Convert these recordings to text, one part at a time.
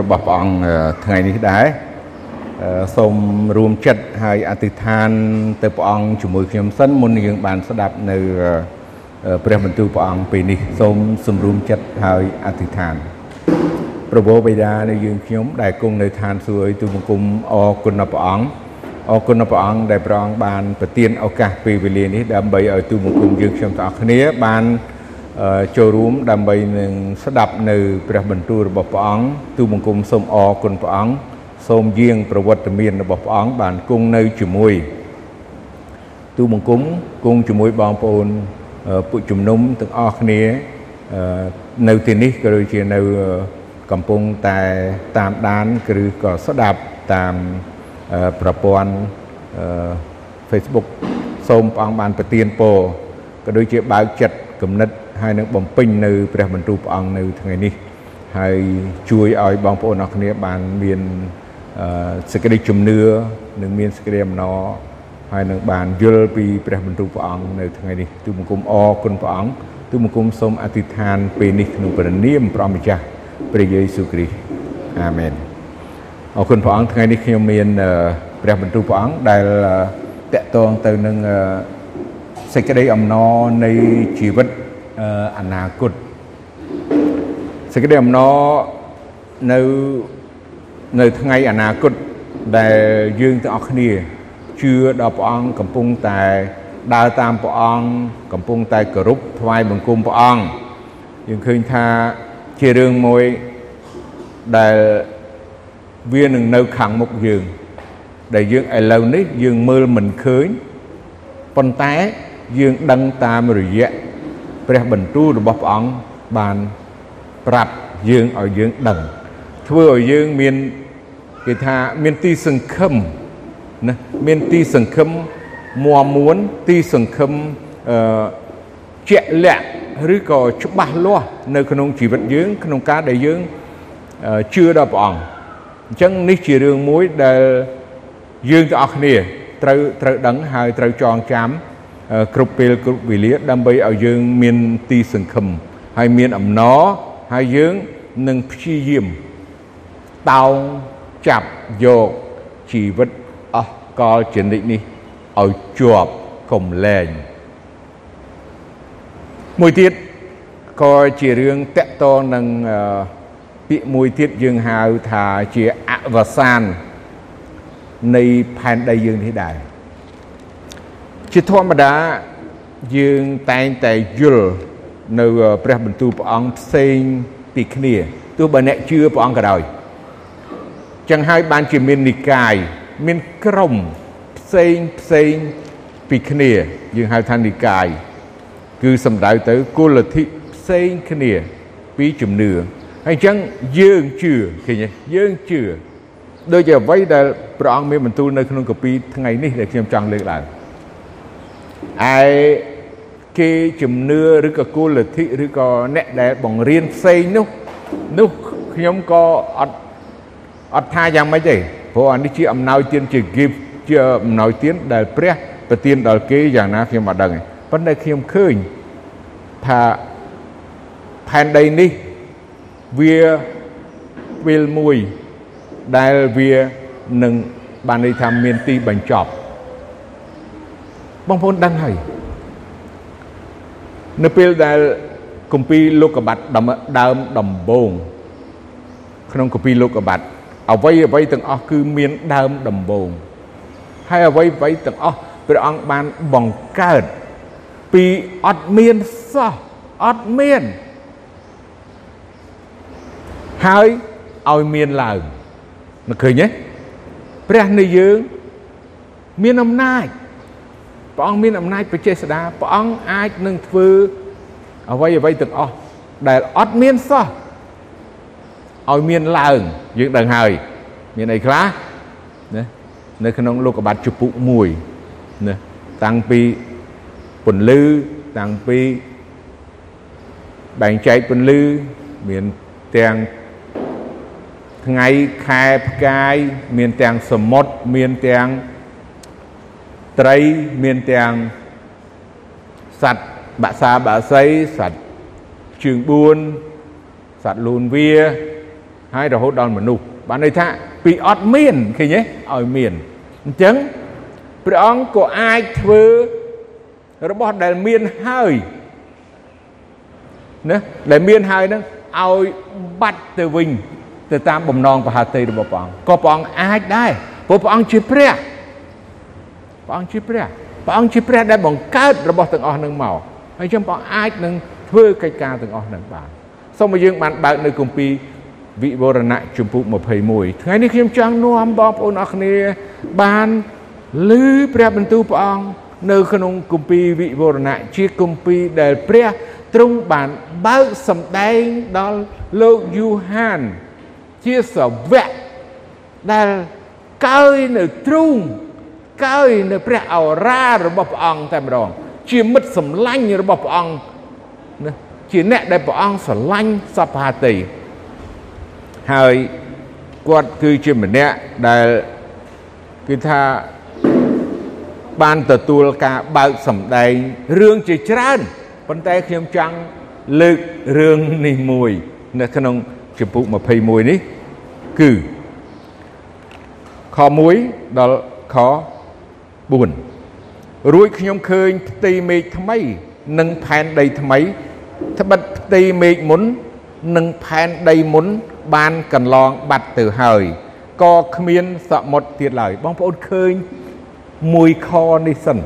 របស់ព្រះអង្គថ្ងៃនេះដែរសូមរួមចិត្តហើយអធិដ្ឋាន ទៅព្រះអង្គជាមួយខ្ញុំសិនមុននឹងយើងបានស្ដាប់នៅព្រះបន្ទូលព្រះអង្គពេលនេះសូមសម្រួមចិត្តហើយអធិដ្ឋានប្រពោបិតានៃយើងខ្ញុំដែលគង់នៅឋានសួគ៌ទូបង្គំអរគុណដល់ព្រះអង្គអរគុណដល់ព្រះអង្គដែលព្រះអង្គបានប្រទានឱកាសពេលវេលានេះដើម្បីឲ្យទូបង្គំយើងខ្ញុំទាំងអស់គ្នាបាន ចូលរួមដើម្បីនឹងស្ដាប់នៅព្រះបន្ទូលរបស់ព្រះអង្គទូបង្គំសូមអរគុណព្រះអង្គសូមយាងប្រវត្តិមានរបស់ព្រះអង្គបានគង់នៅជាមួយទូបង្គំគង់ជាមួយបងប្អូនពួកជំនុំទាំងអស់គ្នានៅទីនេះក៏ដូចជានៅកំពុងតែតាមដានឬក៏ស្ដាប់តាមប្រព័ន្ធ Facebook សូមព្រះអង្គបានប្រទានពរក៏ដូចជាបើកចិត្តគំនិត ហើយនឹងបំពេញនៅព្រះបន្ទូលព្រះអង្គនៅថ្ងៃនេះហើយជួយឲ្យបងប្អូនអរគ្នាបានមានសេចក្តីជំនឿនិងមានសេចក្តីអំណរហើយនឹងបានយល់ពីព្រះបន្ទូលព្រះអង្គនៅថ្ងៃនេះទូបង្គំអរគុណព្រះអង្គទូបង្គំសូមអធិដ្ឋានពេលនេះក្នុងព្រះនាមព្រះម្ចាស់ព្រះយេស៊ូវគ្រីស្ទអាមែនអរគុណព្រះអង្គថ្ងៃនេះខ្ញុំមានព្រះបន្ទូលព្រះអង្គដែលតកតងទៅនឹងសេចក្តីអំណរនៃជីវិត អនាគតសេចក្តីអំណរនៅនៅថ្ងៃអនាគតដែលយើងទាំងអស់គ្នាជឿដល់ព្រះអង្គកំពុងតែដើរតាមព្រះអង្គកំពុងតែគោរពថ្វាយបង្គំព្រះអង្គយើងឃើញថាជារឿងមួយដែលវានឹងនៅខាងមុខយើង ដែលយើងឥឡូវនេះយើងមើលមិនឃើញប៉ុន្តែយើងដឹងតាមរយៈ ព្រះបន្ទូលរបស់ព្រះអង្គបានប្រាប់យើងឲ្យយើងដឹងធ្វើឲ្យយើងមានគេថាមានទីសង្ឃឹមណាមានទីសង្ឃឹមមួមួនទីសង្ឃឹមអឺជាក់លាក់ឬក៏ច្បាស់លាស់នៅក្នុងជីវិតយើង ក្នុងការដែលយើងជឿដល់ព្រះអង្គអញ្ចឹងនេះជារឿងមួយដែលយើងទាំងអស់គ្នាត្រូវត្រូវដឹងហើយត្រូវចងចាំ គ្រប់ពេលគ្រប់វេលា ដើម្បីឲ្យយើងមានទីសង្ឃឹមហើយមានអំណរហើយយើងនឹងព្យាយាមតោងចាប់យកជីវិតអស់កលចនិចនេះឲ្យជាប់កុំលែងមួយទៀតក៏ជារឿងតកតនឹងពាក្យមួយទៀតយើងហៅថាជាអវសាននៃផែនដីយើងនេះដែរ ជាធម្មតាយើងតែងតែយល់នៅព្រះបន្ទូលព្រះអង្គផ្សេងពីគ្នាទោះបើអ្នកជឿព្រះអង្គក៏ដោយចឹងហើយបានជាមាននិកាយមានក្រុមផ្សេងផ្សេងពីគ្នា យើងហៅថានិកាយគឺសំដៅទៅគោលលទ្ធិផ្សេងគ្នាពីជំនឿហើយអញ្ចឹងយើងជឿឃើញទេយើងជឿដូចជាអ្វីដែលព្រះអង្គមានបន្ទូលនៅក្នុងកាពីថ្ងៃនេះដែលខ្ញុំចង់លើកឡើង ឯគេជំនឿឬក៏គោលលទ្ធិឬក៏អ្នកដែលបង្រៀនផ្សេងនោះនោះខ្ញុំក៏អត់អត់ថាយ៉ាងម៉េចទេព្រោះអានេះជាអំណោយទានជា gift ជាអំណោយទានដែលព្រះប្រទានដល់គេយ៉ាងណាខ្ញុំអត់ដឹងទេប៉ុន្តែខ្ញុំឃើញថាផែនដីនេះវាពេលមួយដែលវានឹងបានន័យថាមានទីបញ្ចប់ បងប្អូនដឹងហើយនៅពេលដែលគម្ពីរលោកកបាត់ដើមដំបូងក្នុងគម្ពីរលោកកបាត់អ្វីអ្វីទាំងអស់គឺមានដើមដំបូងហើយអ្វីអ្វីទាំងអស់ព្រះអង្គបានបង្កើតពីអត់មានសោះអត់មានហើយឲ្យមានឡើងនឹកឃើញទេព្រះនៃយើងមានអំណាច ព្រះអង្គមានអំណាចបច្ចេស្តាព្រះអង្គអាចនឹងធ្វើអ្វីអ្វីទាំងអស់ដែលអត់មានសោះឲ្យមានឡើងយើងដឹងហើយ មានអីខ្លះណានៅក្នុងលោកបាត់ជពុ1ណាតាំងពីពន្លឺតាំងពីបែងចែកពន្លឺមានទាំងថ្ងៃខែផ្កាយមានទាំងសមុទ្រមានទាំង ត្រីមានទាំងសត្វបាក់សាបាក់សីសត្វជើង4សត្វលូនវាហើយរហូតដល់មនុស្សបានន័យថាពីអត់មានឃើញទេឲ្យមានអញ្ចឹងព្រះអង្គក៏អាចធ្វើរបស់ដែលមានហើយណាដែលមានហើយហ្នឹងឲ្យបាត់ទៅវិញទៅតាមបំណងបហាតីរបស់ព្រះអង្គក៏ព្រះអង្គអាចដែរព្រោះព្រះអង្គជាព្រះ ព្រះអង្គជាព្រះព្រះអង្គជាព្រះដែលបង្កើតរបស់ទាំងអស់នឹងមកហើយចឹងព្រះអង្គអាចនឹងធ្វើកិច្ចការទាំងអស់នឹងបានសូមឲ្យយើងបានបើកនៅគម្ពីរវិវរណៈជំពូក21ថ្ងៃនេះខ្ញុំចង់នាំបងប្អូនអរគ្នាបានឮព្រះបន្ទូលព្រះអង្គនៅក្នុងគម្ពីរវិវរណៈជាគម្ពីរដែលព្រះទ្រង់បានបើកសម្ដែងដល់លោកយូហានជាសាវកដែលកើយនៅទ្រូង កើយនៅព្រះអរារបស់ព្រះអង្គតែម្ដងជាមិត្តសម្លាញ់របស់ព្រះអង្គណាជាអ្នកដែលព្រះអង្គស្រឡាញ់សព្ហាតីហើយគាត់គឺជាម្នាក់ដែលគឺថាបានទទួលការបើកសម្ដែងរឿងជាច្រើនប៉ុន្តែខ្ញុំចង់លើករឿងនេះមួយ នៅក្នុងជំពូក21នេះគឺខ1ដល់ខ 4រួចខ្ញុំឃើញផ្ទៃមេឃថ្មី និងផែនដីថ្មីត្បិតផ្ទៃមេឃមុន និងផែនដីមុន បានកន្លងបាត់ទៅហើយក៏គ្មានសមុទ្រទៀតឡើយបងប្អូនឃើញមួយខនេះសិន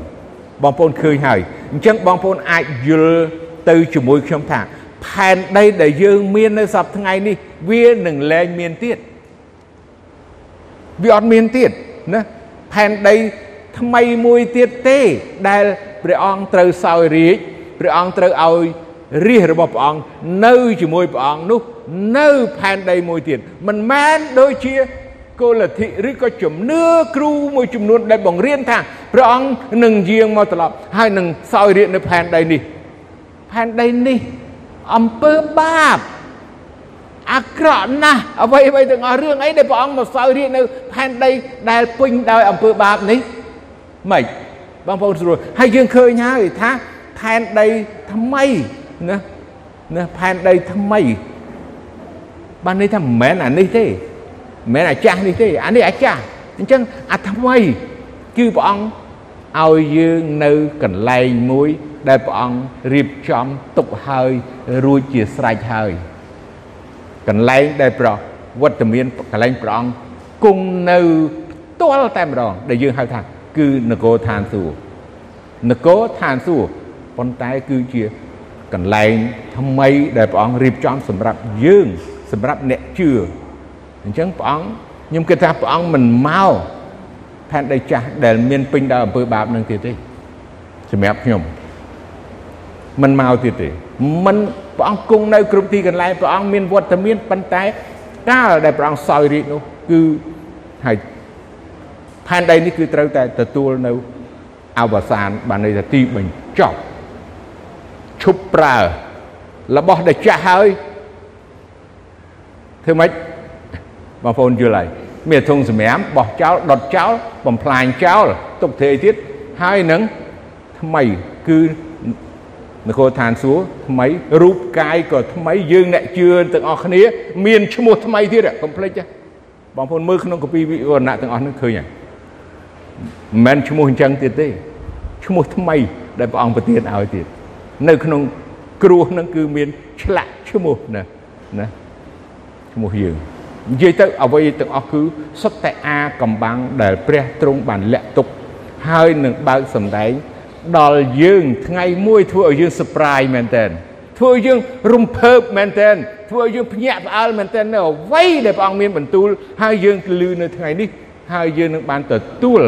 បងប្អូនឃើញហើយអញ្ចឹងបងប្អូនអាចយល់ទៅជាមួយខ្ញុំថាផែនដីដែលយើងមាននៅសប្តាហ៍ថ្ងៃនេះវានឹងលែងមានទៀតវាអត់មានទៀតណាផែនដី ថ្មីមួយទៀតទេដែលព្រះអង្គត្រូវសោយរាជព្រះអង្គត្រូវឲ្យរាជរបស់ព្រះអង្គនៅជាមួយព្រះអង្គនោះនៅផែនដីមួយទៀតមិនមែនដូចជាគោលលទ្ធិឬក៏ជំនឿគ្រូមួយចំនួនដែលបង្រៀនថាព្រះអង្គនឹងយាងមកត្រឡប់ហើយនឹងសោយរាជនៅផែនដីនេះផែនដីនេះអំពើបាបអាក្រក់ណាស់អ្វីអ្វីទាំងអស់រឿងអីដែលព្រះអង្គមកសោយរាជនៅផែនដីដែលពេញដោយអំពើបាបនេះ ម៉េចបងប្អូនស្រួលហើយយើងឃើញហើយថាផែនដីថ្មីណាណាផែនដីថ្មីបានន័យថាមិនមែនអានេះទេមិនមែនអាចាស់នេះទេអានេះអាចាស់អញ្ចឹងអាថ្មីគឺព្រះអង្គឲ្យយើងនៅកន្លែងមួយដែលព្រះអង្គរៀបចំទុកហើយរួចជាស្រេចហើយកន្លែងដែលប្រវត្តមានកន្លែងព្រះអង្គគង់នៅផ្ទាល់តែម្ដងដែលយើងហៅថា គឺនគរឋានសួគ៌នគរឋានសួគ៌ប៉ុន្តែគឺជាកន្លែងថ្មីដែលព្រះអង្គរៀបចំសម្រាប់យើងសម្រាប់អ្នកជឿអញ្ចឹងព្រះអង្គខ្ញុំគិតថាព្រះអង្គមិនមកផែនដីចាស់ដែលមានពេញដោយអំពើបាបនឹងទៀតទេសម្រាប់ខ្ញុំមិនមកទៀតទេមិនព្រះអង្គគង់នៅគ្រប់ទីកន្លែងព្រះអង្គមានវត្តមានប៉ុន្តែកាលដែលព្រះអង្គសោយរាជនោះគឺហើយ ផែនដីនេះគឺត្រូវតែទទួលនៅអវសានបានន័យថាទីបញ្ចប់ឈប់ប្រើរបស់ដែលចាស់ហើយធ្វើម៉េចបងប្អូនយល់ហើយមានធុងសម្រាមបោះចោលដុតចោលបំផ្លាញចោលទុកធ្វើអីទៀតហើយនឹងថ្មីគឺនគរឋានសួគ៌ថ្មីរូបកាយក៏ថ្មីយើងអ្នកជឿទាំងអស់គ្នា មានឈ្មោះថ្មីទៀតកុំភ្លេចបងប្អូនមើលក្នុងកពីវិវរណៈទាំងអស់នោះឃើញហើយ មិនមែនឈ្មោះអញ្ចឹងទៀតទេឈ្មោះថ្មីដែលព្រះអង្គប្រទានឲ្យទៀតនៅក្នុងគ្រោះនឹងគឺមានឆ្លាក់ឈ្មោះណាណាឈ្មោះយើងនិយាយទៅអ្វីទាំងអស់គឺសុទ្ធតែអាកំបាំងដែលព្រះទ្រង់បានលាក់ទុកហើយនឹងបើកសម្ដែងដល់យើងថ្ងៃមួយធ្វើឲ្យយើង surprise មែនតើធ្វើឲ្យយើងរំភើបមែនតើធ្វើឲ្យយើងភ្ញាក់ផ្អើលមែនតើនៅអ្វីដែលព្រះអង្គមានបន្ទូលហើយយើងលឺនៅថ្ងៃនេះ ហើយយើងនឹងបានទទួល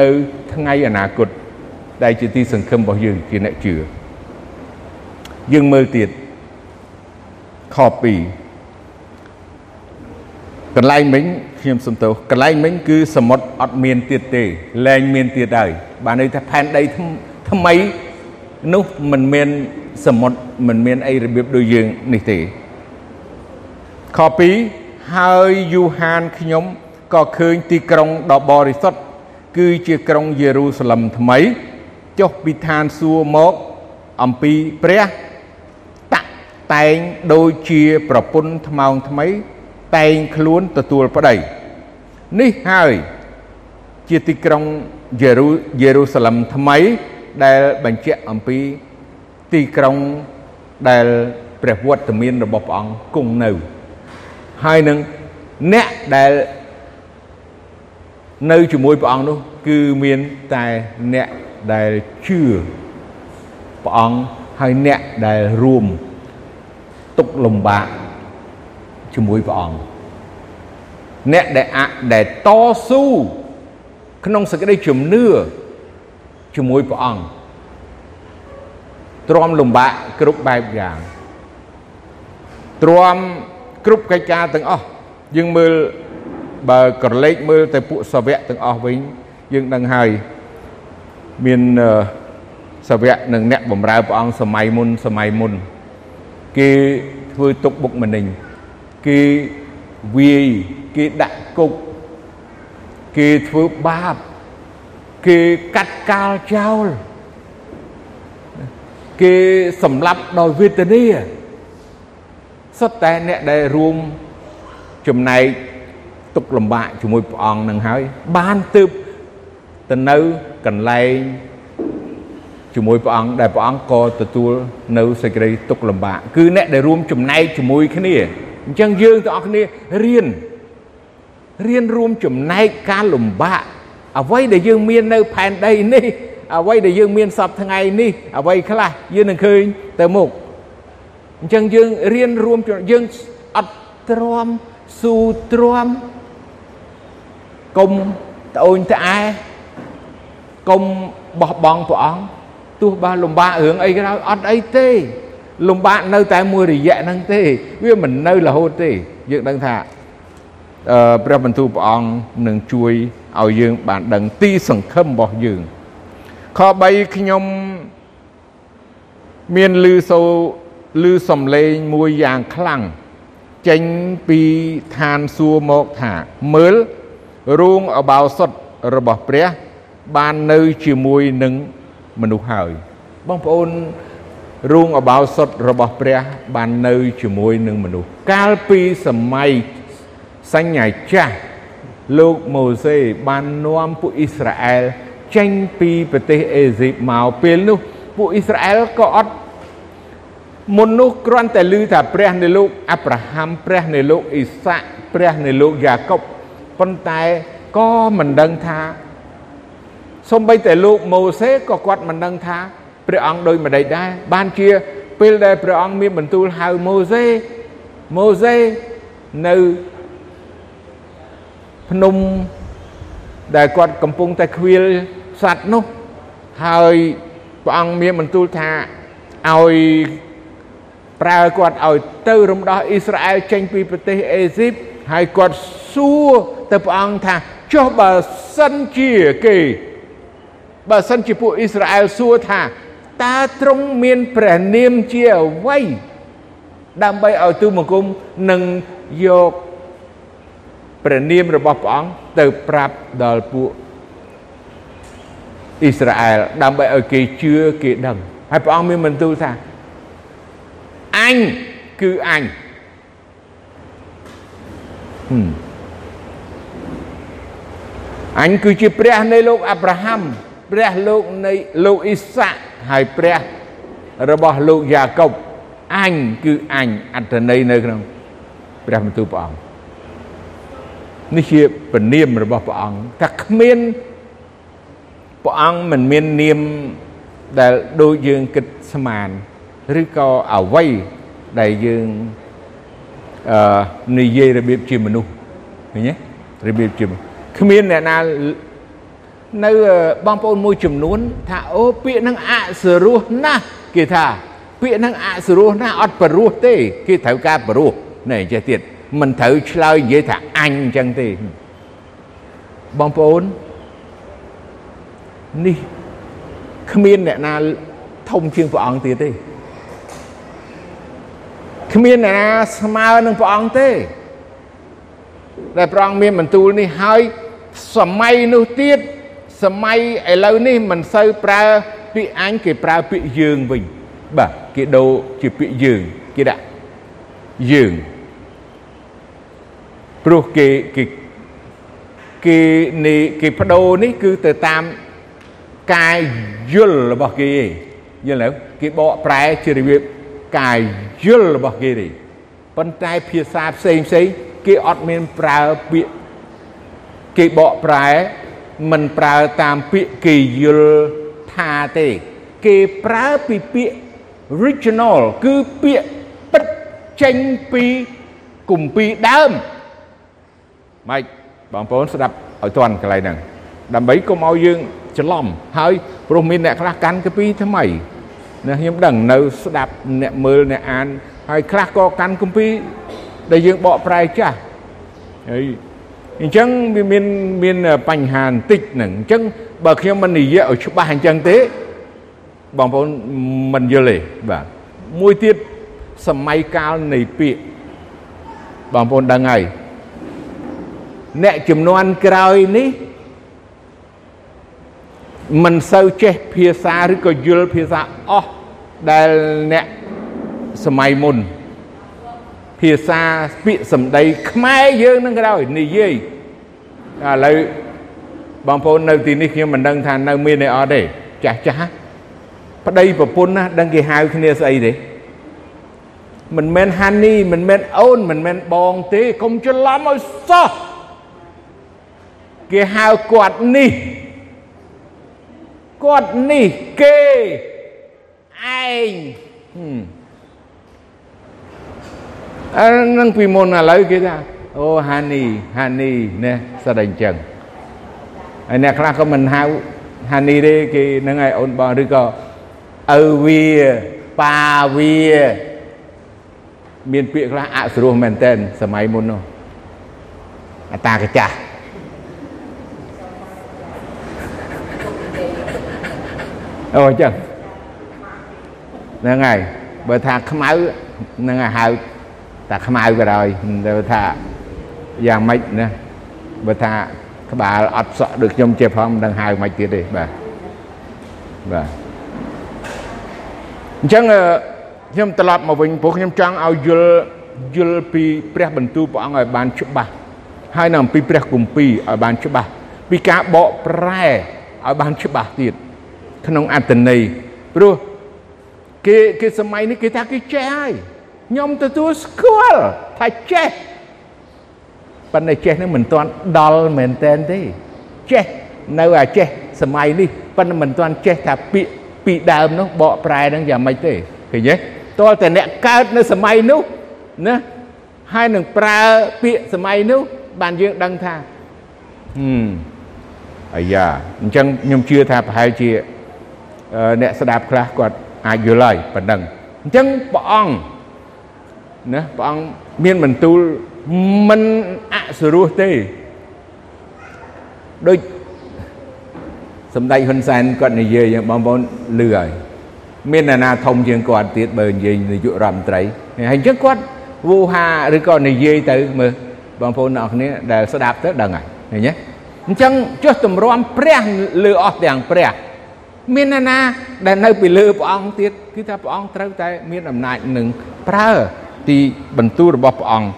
នៅថ្ងៃអនាគតដែលជាទីសង្ឃឹមរបស់យើងជាអ្នកជឿយើងមើលទៀតខ2កន្លែងមិញខ្ញុំសំទោសកន្លែងមិញគឺសមុទ្រអត់មានទៀតទេលែងមានទៀតហើយបានន័យថាផែនដីថ្មីនោះមិនមានសមុទ្រមិនមានអីរបៀបដូចយើងនេះទេខ2ហើយយូហានខ្ញុំ ក៏ឃើញទីក្រុងដ៏បរិសុទ្ធគឺជាក្រុងយេរូសាឡឹមថ្មីចុះពីឋានសួគ៌មកអំពីព្រះតាក់តែងដូចជាប្រពន្ធថ្មោងថ្មី តែងខ្លួនទទួលប្តីនេះហើយជាទីក្រុងយេរូយេរូសាឡឹមថ្មីដែលបញ្ជាក់អំពីទីក្រុងដែលព្រះវត្តមានរបស់ព្រះអង្គគង់នៅ ហើយនឹងអ្នកដែល នៅជាមួយព្រះអង្គនោះ គឺមានតែអ្នកដែលជឿព្រះអង្គហើយអ្នកដែលរួមទុកលំបាកជាមួយព្រះអង្គអ្នកដែលអដែលតស៊ូក្នុងសេចក្តីជំនឿជាមួយព្រះអង្គទ្រាំលំបាកគ្រប់បែបយ៉ាងទ្រាំគ្រប់កិច្ចការទាំងអស់យើងមើល បើក្រឡេកមើលទៅពួកសាវកទាំងអស់វិញយើងដឹងហើយមានសាវកនិងអ្នកបម្រើព្រះអង្គសម័យមុនសម័យមុន គេធ្វើទុកបុកម្នេញគេវាយគេដាក់គុកគេធ្វើបាបគេកាត់កាលចោលគេសម្លាប់ដោយវេទនាសុទ្ធតែអ្នកដែលរួមចំណែក ទុកលំបាកជាមួយព្រះអង្គនឹងហើយបានទើបទៅនៅកន្លែងជាមួយព្រះអង្គដែលព្រះអង្គក៏ទទួលនៅសេចក្តីទុកលំបាកគឺអ្នកដែលរួមចំណែកជាមួយគ្នាអញ្ចឹងយើងទាំងអស់គ្នារៀនរៀនរួមចំណែកការលំបាកអ្វីដែលយើងមាននៅផែនដីនេះអ្វីដែលយើងមានសពថ្ងៃនេះអ្វីខ្លះយើងនឹងឃើញទៅមុខអញ្ចឹងយើងរៀនរួមយើងអត់ទ្រាំស៊ូទ្រាំ កុំត្អូញត្អែកុំបោះបង់ព្រះអង្គទោះបើលំបាករឿងអីក៏ដោយអត់អីទេលំបាកនៅតែមួយរយៈហ្នឹងទេ វាមិននៅរហូតទេយើងដឹងថាអឺព្រះបន្ទូលព្រះអង្គនឹងជួយឲ្យយើងបានដឹងទីសង្ឃឹមរបស់យើងខ3ខ្ញុំមានលឺសូលឺសំឡេងមួយយ៉ាងខ្លាំងចេញពីឋានសួគ៌មកថាមើល រូងអបោសុតរបស់ព្រះបាននៅជាមួយនឹងមនុស្សហើយបងប្អូនរូងអបោសុតរបស់ព្រះបាននៅជាមួយនឹងមនុស្សកាលពីសម័យសញ្ញាចាស់លោកម៉ូសេបាននាំពួកអ៊ីស្រាអែលចេញពីប្រទេសអេស៊ីបមកពេលនោះពួកអ៊ីស្រាអែលក៏អត់មុននោះគ្រាន់តែឮថាព្រះនៃលោកអាប់រ៉ាហាំព្រះនៃលោកអ៊ីសាក់ព្រះនៃលោកយ៉ាកុប ប៉ុន្តែក៏មិនដឹងថាសំបីតែលោកម៉ូសេក៏គាត់មិនដឹងថាព្រះអង្គដូចម្ដេចដែរបានជាពេលដែលព្រះអង្គមានបន្ទូលហៅម៉ូសេម៉ូសេនៅភ្នំដែលគាត់កំពុងតែខ្វៀលសัตว์នោះហើយព្រះអង្គមានបន្ទូលថាឲ្យប្រើគាត់ឲ្យទៅរំដោះអ៊ីស្រាអែលចេញពីប្រទេសអេស៊ីបហើយគាត់សួរ ទៅព្រះអង្គថាចុះបើសិនជាគេបើសិនជាពួកអ៊ីស្រាអែលសួរថាតើទ្រង់មានព្រះនាមជាអ្វីដើម្បីឲ្យទូបង្គំនឹងយកព្រះនាមរបស់ព្រះអង្គទៅប្រាប់ដល់ពួកអ៊ីស្រាអែលដើម្បីឲ្យគេជឿគេដឹងហើយព្រះអង្គមានបន្ទូលថាអញគឺអញ អញគឺជាព្រះនៃលោកអាប់រ៉ាហាំព្រះលោកនៃលោកអ៊ីសាក់ហើយព្រះរបស់លោកយ៉ាកុបអញគឺអញអត្តន័យនៅក្នុងព្រះបន្ទូលព្រះអង្គនេះជាពនាមរបស់ព្រះអង្គថាគ្មានព្រះអង្គមិនមាននាមដែលដូចយើងគិតស្មានឬក៏អ្វីដែលយើងអឺនិយាយរបៀបជាមនុស្សឃើញទេរបៀបជា គ្មានអ្នកណានៅបងប្អូនមួយចំនួន ថាអូពាក្យហ្នឹងអសរោះណាស់គេថា ពាក្យហ្នឹងអសរោះណាស់អត់បរោះទេ គេត្រូវការបរោះណែចេះទៀតមិនត្រូវឆ្លើយនិយាយថាអញអញ្ចឹងទេបងប្អូននេះគ្មានអ្នកណាធំជាងព្រះអង្គទៀតទេគ្មានអ្នកណាស្មើនឹងព្រះអង្គទេ ដែលព្រះអង្គមានបន្ទូលនេះហើយសម័យនោះទៀតសម័យឥឡូវនេះមិនសូវប្រើពាក្យអញគេប្រើពាក្យយើងវិញបាទគេដូរជាពាក្យយើងគេដាក់យើងព្រោះគេគេគេនេះគេបដូរនេះគឺទៅតាមការយល់របស់គេឯងយល់ទៅគេបកប្រែជារបៀបការយល់របស់គេទេប៉ុន្តែភាសាផ្សេងផ្សេង គេអត់មានប្រើពាក្យគេបកប្រែមិនប្រើតាមពាក្យគេយល់ថាទេ គេប្រើពីពាក្យ original គឺពាក្យពិតចេញពីគម្ពីរដើមម៉េចបងប្អូនស្ដាប់ឲ្យទាន់កន្លែងហ្នឹងដើម្បីកុំឲ្យយើងច្រឡំហើយព្រោះមានអ្នកខ្លះកាន់កាពីថ្មីណាខ្ញុំដឹងនៅស្ដាប់អ្នកមើលអ្នកអានហើយខ្លះក៏កាន់គម្ពីរ ដែលយើងបកប្រែចាស់ហើយអញ្ចឹងវាមានមានបញ្ហាបន្តិចហ្នឹងអញ្ចឹងបើខ្ញុំមិននិយាយឲ្យច្បាស់អញ្ចឹងទេបងប្អូនមិនយល់ទេបាទមួយទៀតសម័យកាលនៃពាក្យបងប្អូនដឹងហើយអ្នកចំនួនក្រោយនេះមិនសូវចេះភាសាឬក៏យល់ភាសាអស់ដែលអ្នកសម័យមុន ភាសាពាក្យសម្ដីខ្មែរយើងនឹងក្រោយនិយាយឥឡូវបងប្អូននៅទីនេះខ្ញុំមិនដឹងថានៅមានទេអត់ទេចាស់ចាស់ប្តីប្រពន្ធណាដឹងគេហៅគ្នាស្អីទេមិនមែនហានីមិនមែនអូនមិនមែនបងទេកុំច្រឡំឲ្យសោះគេហៅគាត់នេះគាត់នេះគេឯង អឺនឹងពីមុនឥឡូវគេថាអូហានីហានីណាសិតអញ្ចឹងហើយអ្នកខ្លះក៏មិនហៅហានីទេគេនឹងឲ្យអូនបងឬក៏ឪវាប៉ាវាមានពាក្យខ្លះអសរោះមែនតែនសម័យមុននោះអតាកចាស់អូអញ្ចឹងហ្នឹងហើយបើថាខ្មៅហ្នឹងហៅ តែខ្មៅក៏ដោយទៅថាយ៉ាងម៉េចណាបើថាក្បាលអត់សក់ដូចខ្ញុំចេះផងមិនដឹងហៅមិនទៀតទេបាទបាទអញ្ចឹងខ្ញុំត្រឡប់មកវិញព្រោះខ្ញុំចង់ឲ្យយល់យល់ពីព្រះបន្ទូលព្រះអង្គឲ្យបានច្បាស់ហើយនៅអំពីព្រះគម្ពីរឲ្យបានច្បាស់ពីការបកប្រែឲ្យបានច្បាស់ទៀតក្នុងអត្តន័យព្រោះគេគេសម័យនេះគេថាគេចេះហើយ ខ្ញុំទទួលស្គាល់ថាចេះប៉ុន្តែចេះនឹងមិនទាន់ដល់មែនតែនទេចេះនៅអាចេះសម័យនេះប៉ុន្តែមិនទាន់ចេះថាពាក្យពីដើមនោះបកប្រែនឹងយ៉ាងម៉េចទេឃើញទេតើតែអ្នកកើតនៅសម័យនោះណាហើយនឹងប្រើពាក្យសម័យនោះបានយើងដឹងថាហឹមអាយ៉ាអញ្ចឹងខ្ញុំជឿថាប្រហែលជាអ្នកស្ដាប់ខ្លះគាត់អាចយល់ហើយប៉ុណ្ណឹងអញ្ចឹងព្រះអង្គ ណាព្រះអង្គមានបន្ទូលមិនអសរោះទេដូចសម្ដេចហ៊ុនសែនគាត់និយាយយ៉ាងបងប្អូនលឺហើយមានអ្នកណាធំជាងគាត់ទៀតបើនិយាយនាយករដ្ឋមន្ត្រីហើយអញ្ចឹងគាត់វូហាឬក៏និយាយទៅមើលបងប្អូនអ្នកគ្នាដែលស្ដាប់ទៅដឹងហើយឃើញទេអញ្ចឹងចុះទម្រាំព្រះលើអស់ទាំងព្រះ មានអ្នកណាដែលនៅពីលើព្រះអង្គទៀតគឺថាព្រះអង្គត្រូវតែមានអំណាចនឹងប្រើ ទីបន្ទូលរបស់ព្រះអង្គ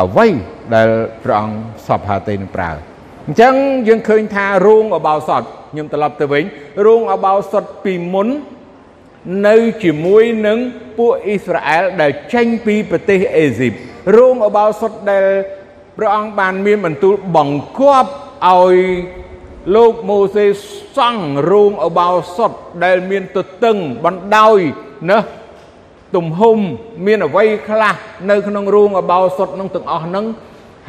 អ្វីដែលព្រះអង្គសពហាទេនឹងប្រើអញ្ចឹងយើងឃើញថារូងអបោសតខ្ញុំត្រឡប់ទៅវិញរូងអបោសតពីមុននៅជាមួយនឹងពួកអ៊ីស្រាអែលដែលចេញពីប្រទេសអេស៊ីបរូងអបោសុតដែលព្រះអង្គបានមានបន្ទូលបង្គាប់ឲ្យលោកម៉ូសេសង់រូងអបោសុតដែលមានទទឹងបណ្ដោយណា ទំហំមានអ្វីខ្លះនៅក្នុងរូងអបោសុតនឹងទាំងអស់ហ្នឹង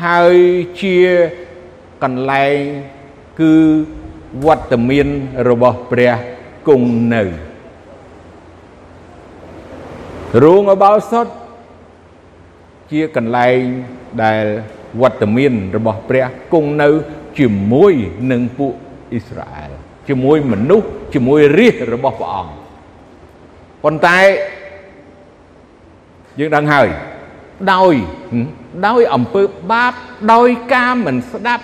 ហើយជាកន្លែងគឺវត្តមានរបស់ព្រះគង់នៅរូងអបោសុតជាកន្លែងដែលវត្តមានរបស់ព្រះគង់នៅជាមួយនឹងពួកអ៊ីស្រាអែលជាមួយមនុស្សជាមួយរាជរបស់ព្រះអង្គប៉ុន្តែ យើងដឹងហើយដោយដោយអំពើបាបដោយការមិនស្ដាប់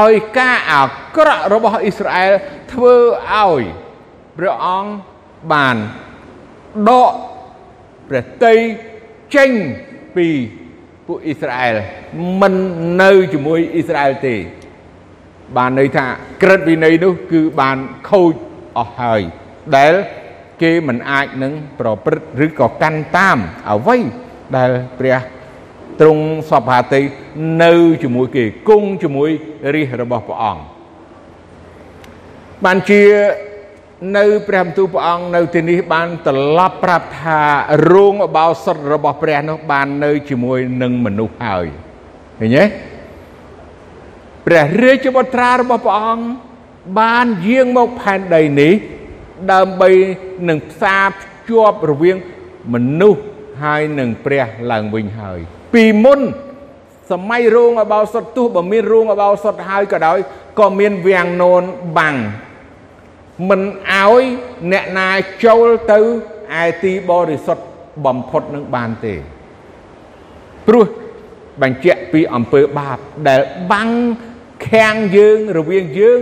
ដោយការអាក្រក់របស់អ៊ីស្រាអែលធ្វើឲ្យព្រះអង្គបានដកព្រះតីចេញពីពួកអ៊ីស្រាអែលមិននៅជាមួយអ៊ីស្រាអែលទេ បានន័យថាក្រឹតវិន័យនោះគឺបានខូចអស់ហើយដែល គេមិនអាចនឹងប្រព្រឹត្តឬក៏កាន់តាមអ្វីដែលព្រះទ្រង់សពហាតីនៅជាមួយគេគង់ជាមួយរាជរបស់ព្រះអង្គបានជានៅព្រះបន្ទូលព្រះអង្គនៅទីនេះបានត្រឡប់ប្រាប់ថារោងអបោសុតរបស់ព្រះនោះបាននៅជាមួយនឹងមនុស្សហើយឃើញទេព្រះរាជបុត្រារបស់ព្រះអង្គបានយាងមកផែនដីនេះ ដើម្បីនឹងផ្សារភ្ជាប់រវាងមនុស្សហើយនឹងព្រះឡើងវិញហើយ ពីមុនសម័យរោងអបោសុតទោះបើមានរោងអបោសុតហើយក៏ដោយក៏មានវាំងនោនបាំងមិនឲ្យអ្នកណាចូលទៅឯទីបរិសុទ្ធបំផុតនឹងបានទេព្រោះបញ្ជាក់ពីអំពើបាបដែលបាំងខាំងយើងរវាងយើង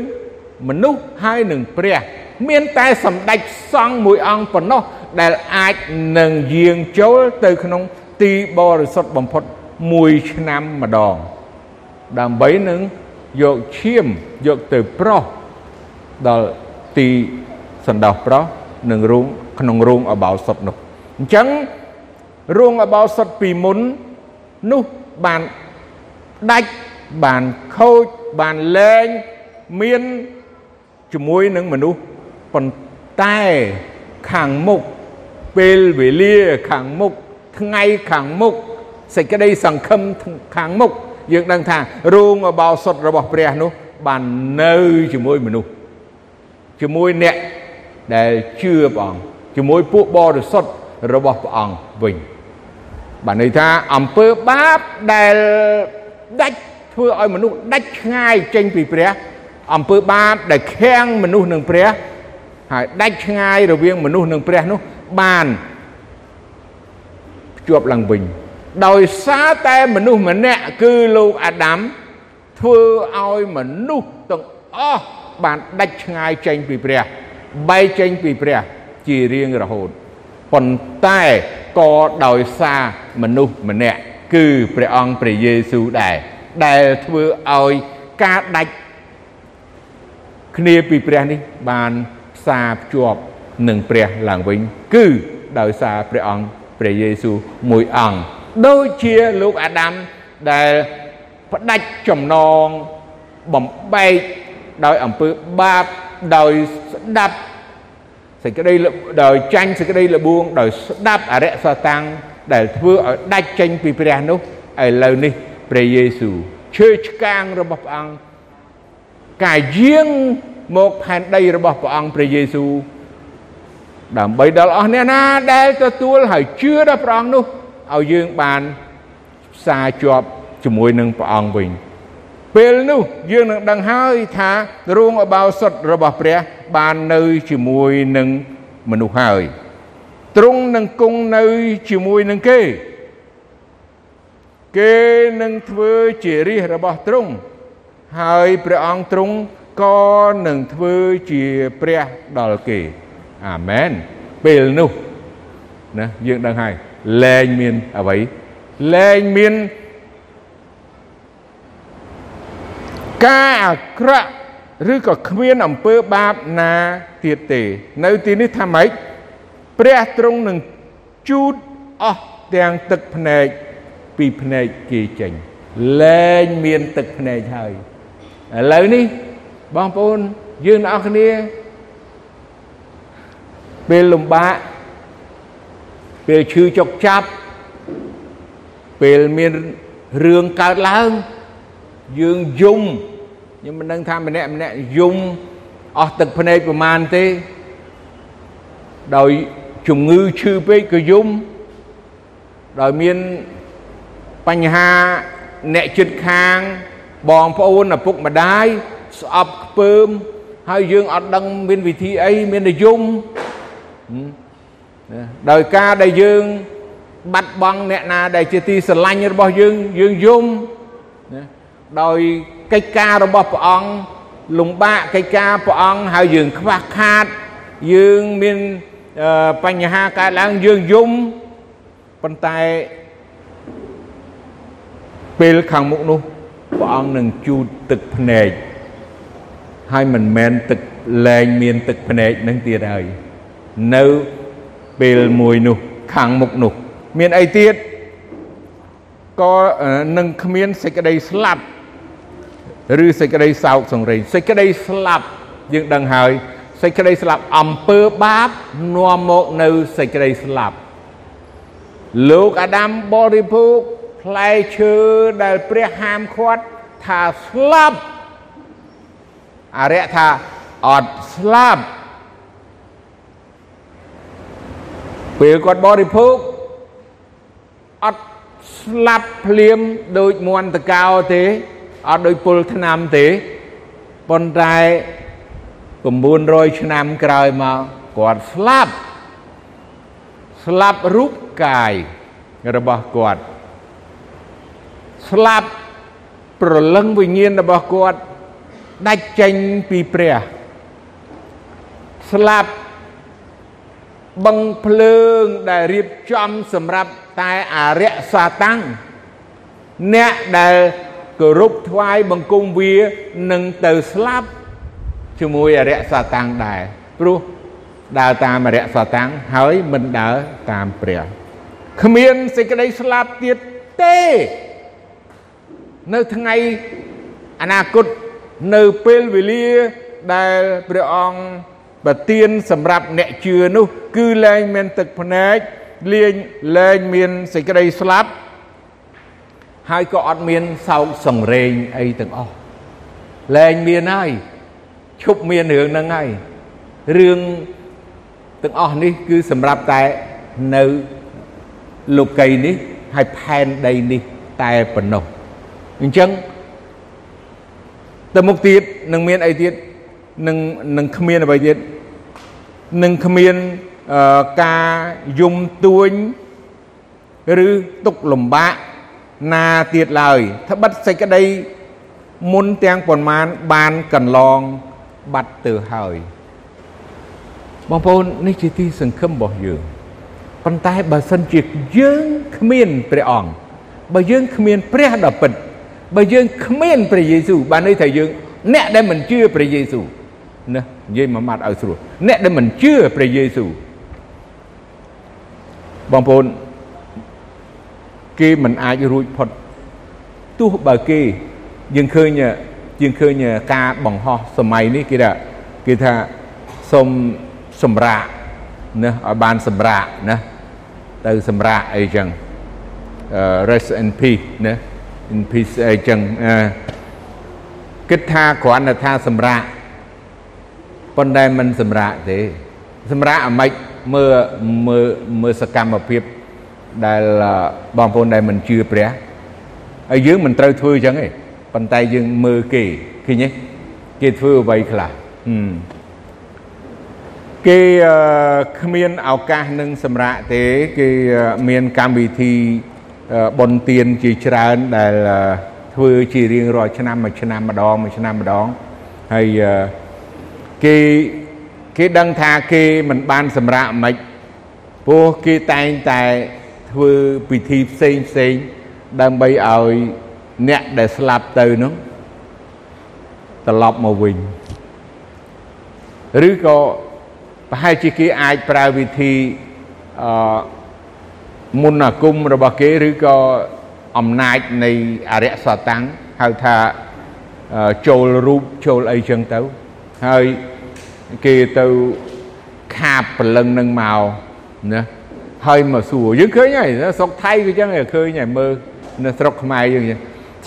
មនុស្សហើយនឹងព្រះ មានតែសម្ដេចសង្ឃមួយអង្គប៉ុណ្ណោះដែលអាចនឹងយាងចូលទៅក្នុងទីបរិសុទ្ធបំផុតមួយឆ្នាំម្ដង ដើម្បីនឹងយកឈាមយកទៅប្រោះដល់ទីសណ្ដោះប្រោះនិងរោងក្នុងរោងអបោសុតនោះអញ្ចឹងរោងអបោសុតពីមុននោះបានដាច់បានខូចបានលែងមានជាមួយនឹងមនុស្ស ប៉ុន្តែខាងមុខពេលវេលាខាងមុខថ្ងៃខាងមុខសេចក្តីសង្ឃឹមខាងមុខយើងដឹងថារោងអបោសុតរបស់ព្រះនោះបាននៅជាមួយមនុស្សជាមួយអ្នកដែលជឿព្រះអង្គជាមួយពួកបរិសុទ្ធរបស់ព្រះអង្គវិញបានន័យថាអំពើបាបដែលដាច់ធ្វើឲ្យមនុស្សដាច់ឆ្ងាយចេញពីព្រះអំពើបាបដែលខាំងមនុស្សនឹងព្រះ ហើយដាច់ឆ្ងាយរវាងមនុស្សនិងព្រះនោះបានភ្ជាប់ឡើងវិញដោយសារតែមនុស្សម្នាក់គឺលោកអាដាមធ្វើឲ្យមនុស្សទាំងអស់បានដាច់ឆ្ងាយចេញពីព្រះបែកចេញពីព្រះជារៀងរហូតប៉ុន្តែក៏ដោយសារមនុស្សម្នាក់គឺព្រះអង្គព្រះយេស៊ូវដែរដែលធ្វើឲ្យការដាច់គ្នាពីព្រះនេះបានផ្សារភ្ជាប់នឹងព្រះឡើងវិញ គឺដោយសារព្រះអង្គព្រះយេស៊ូវមួយអង្គដូចជាលោកអាដាមដែលផ្ដាច់ចំណងបំបែកដោយអំពើបាបដោយស្ដាប់សេចក្តីដោយចាញ់សេចក្តីលបួងដោយស្ដាប់អរិយសតាំងដែលធ្វើឲ្យដាច់ចេញពីព្រះនោះឥឡូវនេះព្រះយេស៊ូវឈើឆ្កាងរបស់ព្រះអង្គកាយយាង មកផែនដីរបស់ព្រះអង្គព្រះយេស៊ូវដើម្បីដល់អស់អ្នកណាដែលទទួលហើយជឿដល់ព្រះអង្គនោះឲ្យយើងបានផ្សារជាប់ជាមួយនឹងព្រះអង្គវិញពេលនោះយើងនឹងដឹងហើយថារួងអបោសុតរបស់ព្រះបាននៅជាមួយនឹងមនុស្សហើយទ្រង់នឹងគង់នៅជាមួយនឹងគេ គេនឹងធ្វើជារាជរបស់ទ្រង់ហើយព្រះអង្គទ្រង់ ក៏នឹងធ្វើជាព្រះដល់គេអាមែនពេលនោះណាយើងដឹងហើយលែងមានអ្វីលែងមានការអាក្រក់ឬក៏គ្មានអំពើបាបណាទៀតទេ នៅទីនេះថាម៉េចព្រះទ្រង់នឹងជូតអស់ទាំងទឹកភ្នែកពីភ្នែកគេចេញលែងមានទឹកភ្នែកហើយឥឡូវនេះ បងប្អូនយើងអ្នកគ្នាពេលលំបាកពេលឈឺចុកចាប់ពេលមានរឿងកើតឡើងយើងយំខ្ញុំមិនដឹងថាម្នាក់ម្នាក់យំអស់ទឹកភ្នែកប្រមាណទេដោយជំងឺឈឺពេកក៏យំដោយមានបញ្ហាអ្នកចិត្តខាងបងប្អូនឪពុកម្ដាយ ស្អប់ខ្ពើមហើយយើងអត់ដឹងមានវិធីអីមានតែយំដោយការដែលយើងបាត់បង់អ្នកណាដែលជាទីស្រឡាញ់របស់យើងយើងយំណាដោយកិច្ចការរបស់ព្រះអង្គលំបាកកិច្ចការព្រះអង្គហើយយើងខ្វះខាតយើងមានបញ្ហាកើតឡើងយើងយំប៉ុន្តែពេលខាងមុខនោះព្រះអង្គនឹងជូតទឹកភ្នែក ហើយមិនមែនទឹកលែងមានទឹកភ្នែកនឹងទៀតហើយនៅពេលមួយនោះខាងមុខនោះ មានអីទៀតក៏នឹងគ្មានសេចក្តីស្លាប់ឬសេចក្តីសោកសង្រេងសេចក្តីស្លាប់យើងដឹងហើយសេចក្តីស្លាប់អំពើបាបនាំមកនៅសេចក្តីស្លាប់លោកអាដាមបរិភោគផ្លែឈើដែលព្រះហាមឃាត់ថាស្លាប់ អរិយថាអត់ស្លាប់ពេលគាត់បរិភោគអត់ស្លាប់ភ្លាមដូចមន្តកោទេអត់ដូចពុលឆ្នាំទេប៉ុន្តែ900ឆ្នាំក្រោយមកគាត់ស្លាប់ស្លាប់រូបកាយរបស់គាត់ស្លាប់ប្រលឹងវិញ្ញាណរបស់គាត់ ដាច់ចេញពីព្រះស្លាប់បឹងភ្លើងដែលរៀបចំសម្រាប់តែអរិយសាតាំងអ្នកដែលគោរពថ្វាយបង្គំវានឹងទៅស្លាប់ជាមួយអរិយសាតាំងដែរព្រោះដើរតាមអរិយសាតាំងហើយមិនដើរតាមព្រះគ្មានសេចក្តីស្លាប់ទៀតទេ នៅថ្ងៃអនាគត នៅពេលវេលាដែលព្រះអង្គប្រទានសម្រាប់អ្នកជឿនោះ គឺលែងមានទឹកភ្នែកលែងលែងមានសេចក្តីស្លាប់ហើយក៏អត់មានសោកសង្រេងអីទាំងអស់លែងមានហើយឈប់មានរឿងហ្នឹងហើយរឿងទាំងអស់នេះគឺសម្រាប់តែនៅលោកីនេះហើយផែនដីនេះតែប៉ុណ្ណោះអញ្ចឹង ទៅមុខទៀតនឹងមានអីទៀតនឹងនឹងគ្មានអ្វីទៀតនឹងគ្មានការយំទួញឬទុកលំបាកណាទៀតឡើយត្បិតសេចក្តីមុនទាំងប៉ុន្មានបានកន្លងបាត់ទៅហើយបងប្អូននេះជាទីសង្ឃឹមរបស់យើងប៉ុន្តែបើសិនជាយើងគ្មានព្រះអង្គបើយើងគ្មានព្រះដ៏ពិត បើយើងគ្មានព្រះយេស៊ូវបានន័យថាយើងអ្នកដែលមិនជឿព្រះយេស៊ូវណានិយាយមួយម៉ាត់ឲ្យស្រួលអ្នកដែលមិនជឿព្រះយេស៊ូវបងប្អូនគេមិនអាចរួចផុតទោះបើគេយើងឃើញយើងឃើញការបង្ហោះសម័យនេះគេថាគេថាសុំសម្រាកណាឲ្យបានសម្រាកណាទៅសម្រាកអីចឹង rest in peace ណា in peace អីចឹងគិតថាគ្រាន់តែថាសម្រាកប៉ុន្តែមិនសម្រាកទេ សម្រាកអាម៉េចមើលមើលមើលសកម្មភាពដែលបងប្អូនដែលមិនជឿព្រះហើយយើងមិនត្រូវធ្វើអញ្ចឹងទេប៉ុន្តែយើងមើលគេឃើញទេគេធ្វើអ្វីខ្លះគេគ្មានឱកាសនឹងសម្រាប់ទេ គេមានកម្មវិធី បុណ្យទានជាច្រើនដែលធ្វើជារៀងរាល់ឆ្នាំមួយឆ្នាំម្ដងមួយឆ្នាំម្ដងហើយគេគេដឹងថាគេមិនបានសម្រាប់មិនព្រោះគេតែងតែធ្វើពិធីផ្សេងផ្សេងដើម្បីឲ្យអ្នកដែលស្លាប់ទៅនោះត្រឡប់មកវិញឬក៏ប្រហែលជាគេអាចប្រើវិធីអឺ មុនអាគមរបស់គេឬក៏អំណាចនៃអរិយសតាំងហៅថាចូលរូបចូលអីចឹងទៅហើយគេទៅខាបព្រលឹងនឹងមកណាហើយមកសួរយើងឃើញហើយស្រុកថៃក៏ចឹងឃើញហើយមើលនៅស្រុកខ្មែរយើងចឹង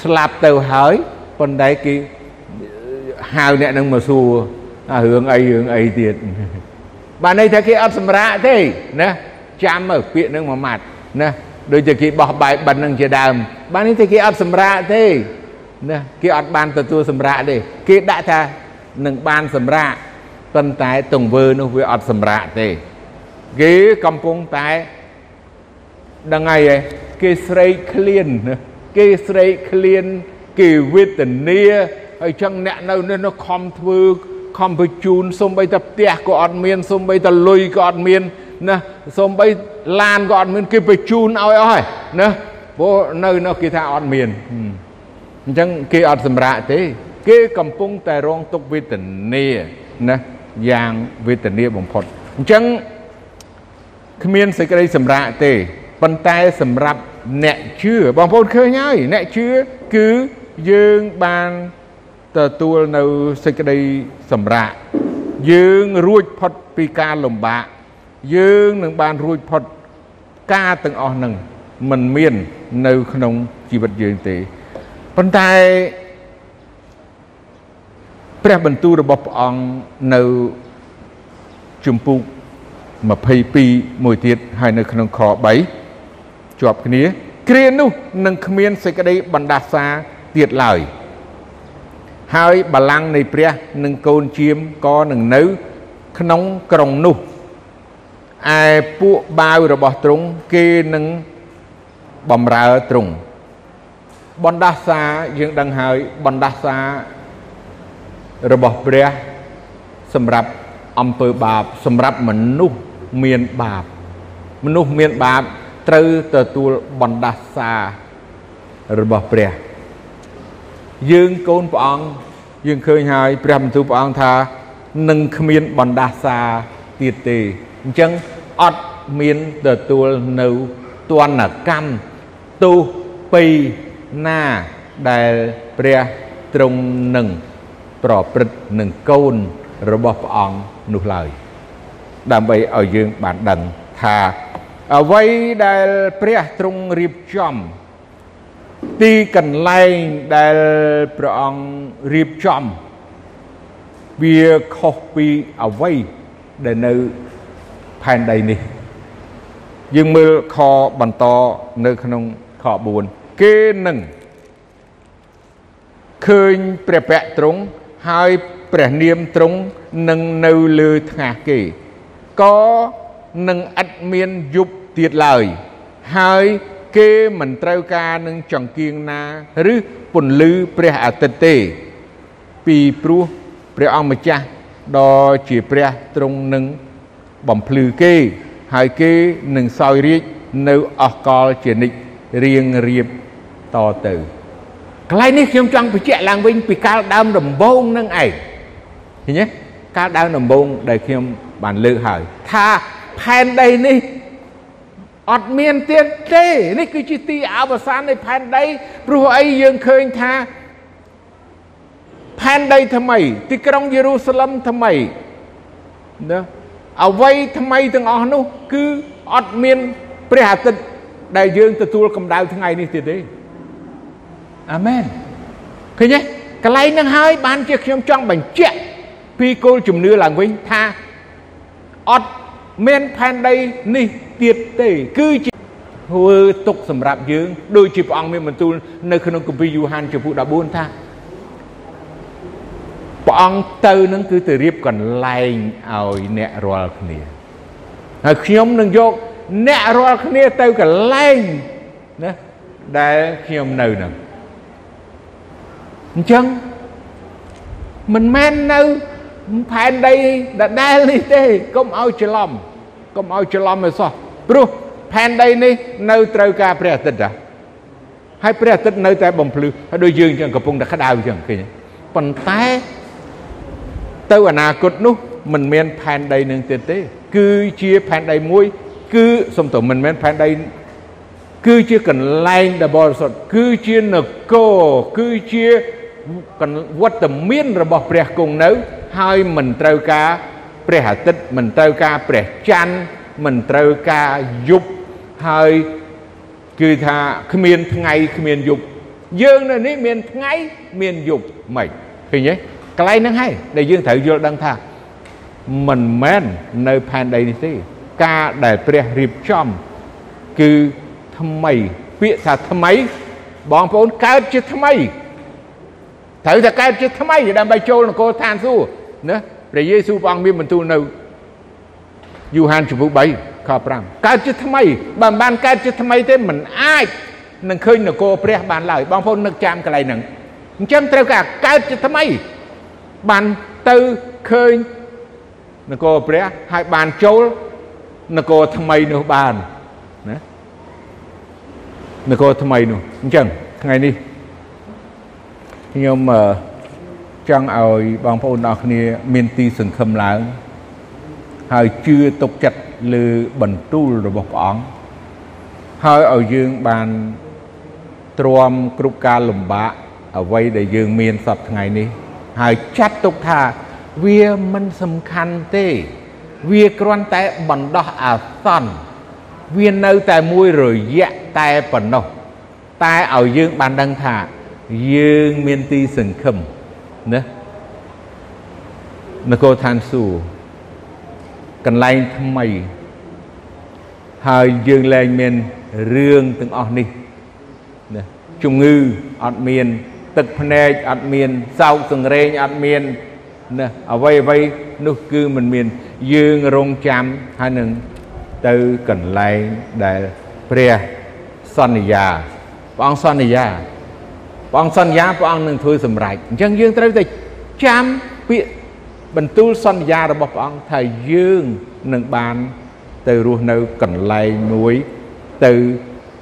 ស្លាប់ទៅហើយប៉ុន្តែគេហៅអ្នកនឹងមកសួរអារឿងអីរឿងអីទៀតបានន័យថាគេអត់សម្រាកទេណាចាំមើលពាក្យនឹងមួយម៉ាត់ ណាដូចជាគេបោះបាយបិណ្ឌនឹងជាដើមបាននេះតែគេអត់សម្រាកទេណាគេអត់បានទទួលសម្រាកទេគេដាក់ថានឹងបានសម្រាកប៉ុន្តែទង្វើនោះវាអត់សម្រាកទេគេកំពុងតែដឹងហើយគេស្រេកឃ្លានគេស្រេកឃ្លានគេវេទនាហើយចឹងអ្នកនៅនេះនោះខំធ្វើខំបញ្ជូនសំបីតែផ្ទះក៏អត់មានសំបីតែលុយក៏អត់មាន ណាសំបីឡានក៏អត់មានគេបញ្ជូនឲ្យអស់ហើយណាព្រោះនៅនោះគេថាអត់មានអញ្ចឹងគេអត់សម្រាកទេ គេកំពុងតែរងទុក្ខវេទនាណាយ៉ាងវេទនាបំផុតអញ្ចឹងគ្មានសេចក្តីសម្រាកទេប៉ុន្តែសម្រាប់អ្នកជឿបងប្អូនឃើញហើយអ្នកជឿគឺយើងបានទទួលនៅសេចក្តីសម្រាកយើងរួចផុតពីការលំបាក យើងនឹងបានរួចផុតការទាំងអស់នឹងមិនមាននៅក្នុងជីវិតយើងទេប៉ុន្តែព្រះបន្ទូលរបស់ព្រះអង្គនៅជំពូក22មួយទៀតហើយនៅក្នុងខ3ជាប់គ្នា គ្រានោះនឹងគ្មានសេចក្តីបណ្ដាសាទៀតឡើយហើយបលាំងនៃព្រះនិងកូនជាមក៏នឹងនៅ ក្នុងក្រុងនោះ ឯពួកបាវរបស់ទ្រង់គេនឹងបំរើទ្រង់បណ្ដាសាយើងដឹងហើយបណ្ដាសារបស់ព្រះសម្រាប់អំពើបាប សម្រាប់មនុស្សមានបាប មនុស្សមានបាបត្រូវទទួលបណ្ដាសារបស់ព្រះយើងកូនព្រះអង្គយើងឃើញហើយព្រះបន្ទូលព្រះអង្គថានឹងគ្មានបណ្ដាសាទៀតទេ អញ្ចឹងអត់មានទទួលនៅទណ្ឌកម្មទោសពីណាដែលព្រះទ្រង់នឹងប្រព្រឹត្តនឹងកូនរបស់ព្រះអង្គនោះឡើយដើម្បីឲ្យយើងបានដឹងថាអ្វីដែលព្រះទ្រង់រៀបចំទីកន្លែងដែលព្រះអង្គរៀបចំវាខុសពីអ្វីដែលនៅផែ នដីនេះ យើងមើលខបន្តនៅក្នុងខ4គេនឹងឃើញព្រះពៈទ្រង់ហើយព្រះនាមទ្រង់នឹងនៅលើថ្ងាសគេក៏នឹងឥតមានយប់ទៀតឡើយ ហើយគេមិនត្រូវការនឹងចង្គៀងណា ឬពន្លឺព្រះអាទិត្យទេ ពីព្រោះព្រះអង្គម្ចាស់ដ៏ជាព្រះទ្រង់នឹង បំភ្លឺគេ ហើយគេនឹងសោយរាជនៅអស់កលជានិច្ចរៀងរៀបតទៅកន្លែងនេះខ្ញុំចង់បញ្ជាក់ឡើងវិញពីកាលដើមដំបូងនឹងឯងឃើញទេកាលដើមដំបូងដែលខ្ញុំបានលើកហើយថាផែនដីនេះអត់មានទៀតទេនេះគឺជាទីអវសាននៃផែនដីព្រោះអីយើងឃើញថាផែនដីថ្មី ទីក្រុងយេរូសាឡឹមថ្មីណា អ្វីថ្មីទាំងអស់នោះ គឺអត់មានព្រះអាទិត្យដែលយើងទទួលកម្ដៅថ្ងៃនេះទៀតទេអាមែនឃើញទេកន្លែងហ្នឹងហើយបានជាខ្ញុំចង់បញ្ជាក់ពីគោលជំនឿឡើងវិញថាអត់មានផែនដីនេះទៀតទេ គឺជាធ្វើទុកសម្រាប់យើង ដូចជាព្រះអង្គមានបន្ទូលនៅក្នុងគម្ពីរយូហានចំពុ14ថា ព្រះអង្គទៅនឹងគឺទៅរៀបកន្លែងឲ្យអ្នករាល់គ្នាហើយខ្ញុំនឹងយកអ្នករាល់គ្នាទៅកន្លែងណាដែលខ្ញុំនៅនឹងអញ្ចឹងមិនមែននៅផែនដីដដែលនេះទេកុំឲ្យច្រឡំកុំឲ្យច្រឡំឲ្យសោះព្រោះផែនដីនេះនៅត្រូវការព្រះអាទិត្យដែរហើយព្រះអាទិត្យនៅតែបំភ្លឺហើយដូចយើងចឹងកំពុងតែក្តៅចឹងឃើញប៉ុន្តែ ទៅអនាគតនោះមិនមានផែនដីនឹងទៀតទេ គឺជាផែនដីមួយ គឺសំទោសមិនមែនផែនដីគឺជាកន្លែងដែលបរិសុទ្ធគឺជានគរគឺជាវត្តមានរបស់ព្រះគង់នៅ ហើយមិនត្រូវការព្រះអាទិត្យមិនត្រូវការព្រះច័ន្ទមិនត្រូវការយប់ហើយគឺថាគ្មានថ្ងៃគ្មានយប់យើងនៅនេះមានថ្ងៃមានយប់មិនឃើញទេ កន្លែងហ្នឹងហើយដែលយើងត្រូវយល់ដឹងថាមិនមែននៅផែនដីនេះទេការដែលព្រះរៀបចំគឺថ្មីពាក្យថាថ្មីបងប្អូនកើតជាថ្មីត្រូវតែកើតជាថ្មីដើម្បីចូលនគរឋានសួគ៌ណាព្រះយេស៊ូវព្រះអង្គមានបន្ទូលនៅយូហានជំពូក3ខ5កើតជាថ្មីបើមិនបានកើតជាថ្មីទេមិនអាចនឹងឃើញនគរព្រះបានឡើយបងប្អូននឹកចាំកន្លែងហ្នឹងអញ្ចឹងត្រូវការកើតជាថ្មី បានទៅឃើញនគរព្រះហើយបានចូលនគរថ្មីនោះបានណានគរថ្មីនោះអញ្ចឹងថ្ងៃនេះខ្ញុំចង់ឲ្យបងប្អូនអរគ្នា មានទីសង្ឃឹមឡើង ហើយជឿទុកចិត្តលើបន្ទូលរបស់ព្រះអង្គហើយឲ្យយើងបានទ្រាំគ្រប់ការលំបាកអ្វីដែលយើងមានសពថ្ងៃនេះ ហើយចាត់ទុកថាវាមិនសំខាន់ទេ វាគ្រាន់តែបណ្ដោះអាសន្នវានៅតែមួយរយៈតែប៉ុណ្ណោះតែឲ្យយើងបានដឹងថាយើងមានទីសង្ឃឹមណានគរឋានសួគ៌កន្លែងថ្មី ហើយយើងលែងមានរឿងទាំងអស់នេះណាជំងឺអត់មាន ទឹកភ្នែកអត់មានសោកសង្រេងអត់មានណាអ្វីអ្វីនោះគឺមិនមាន យើងរងចាំហើយនឹងទៅកន្លែងដែលព្រះសន្យាព្រះអង្គសន្យាព្រះអង្គសន្យាព្រះអង្គនឹងធ្វើសម្រេចអញ្ចឹងយើងត្រូវតែចាំពាក្យបន្ទូលសន្យារបស់ព្រះអង្គថាយើងនឹងបានទៅរស់នៅកន្លែងមួយទៅ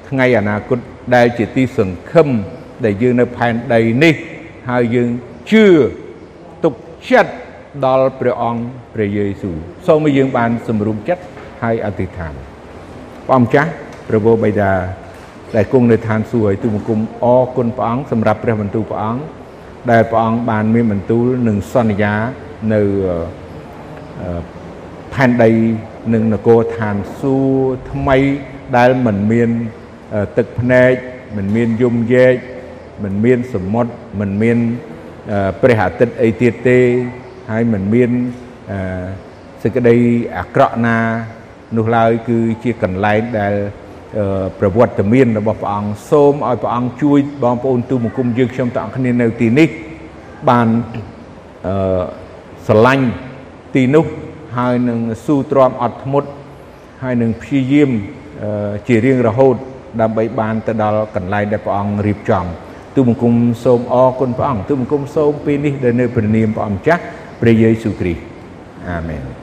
ថ្ងៃអនាគតដែលជាទីសង្ឃឹម ដែលយើងនៅផែនដីនេះហើយយើងជឿទុកចិត្តដល់ព្រះអង្គព្រះយេស៊ូវសូមឲ្យយើងបានសម្រុំចិត្តហើយអធិដ្ឋានព្រះអង្គចាស់ព្រះវរបិតាដែលគង់នៅឋានសួគ៌ឲ្យទូបង្គំអរគុណព្រះអង្គសម្រាប់ព្រះបន្ទូលព្រះអង្គដែលព្រះអង្គបានមានបន្ទូលនិងសន្យានៅផែនដីនិងនគរឋានសួគ៌ថ្មីដែលមិនមានទឹកភ្នែកមិនមានយំយែក មិនមានសមុទ្រមិនមានព្រះអាទិត្យអីទៀតទេហើយមិនមានសេចក្តីអាក្រក់ណានោះឡើយគឺជាកន្លែងដែលប្រវត្តិមានរបស់ព្រះអង្គសូមឲ្យព្រះអង្គជួយបងប្អូនទូបង្គំយើងខ្ញុំទាំងអស់គ្នានៅទីនេះបានអឺស្រឡាញ់ទីនោះហើយនឹងស៊ូទ្រាំអត់ធ្មត់ហើយនឹងព្យាយាមជារៀងរហូតដើម្បីបានទៅដល់កន្លែងដែលព្រះអង្គរៀបចំ ទូបង្គំសូមអរគុណព្រះអង្គទូបង្គំសូមពេលនេះដែលនៅព្រះនាមព្រះអង្គម្ចាស់ព្រះយេស៊ូវគ្រីស្ទអាមែន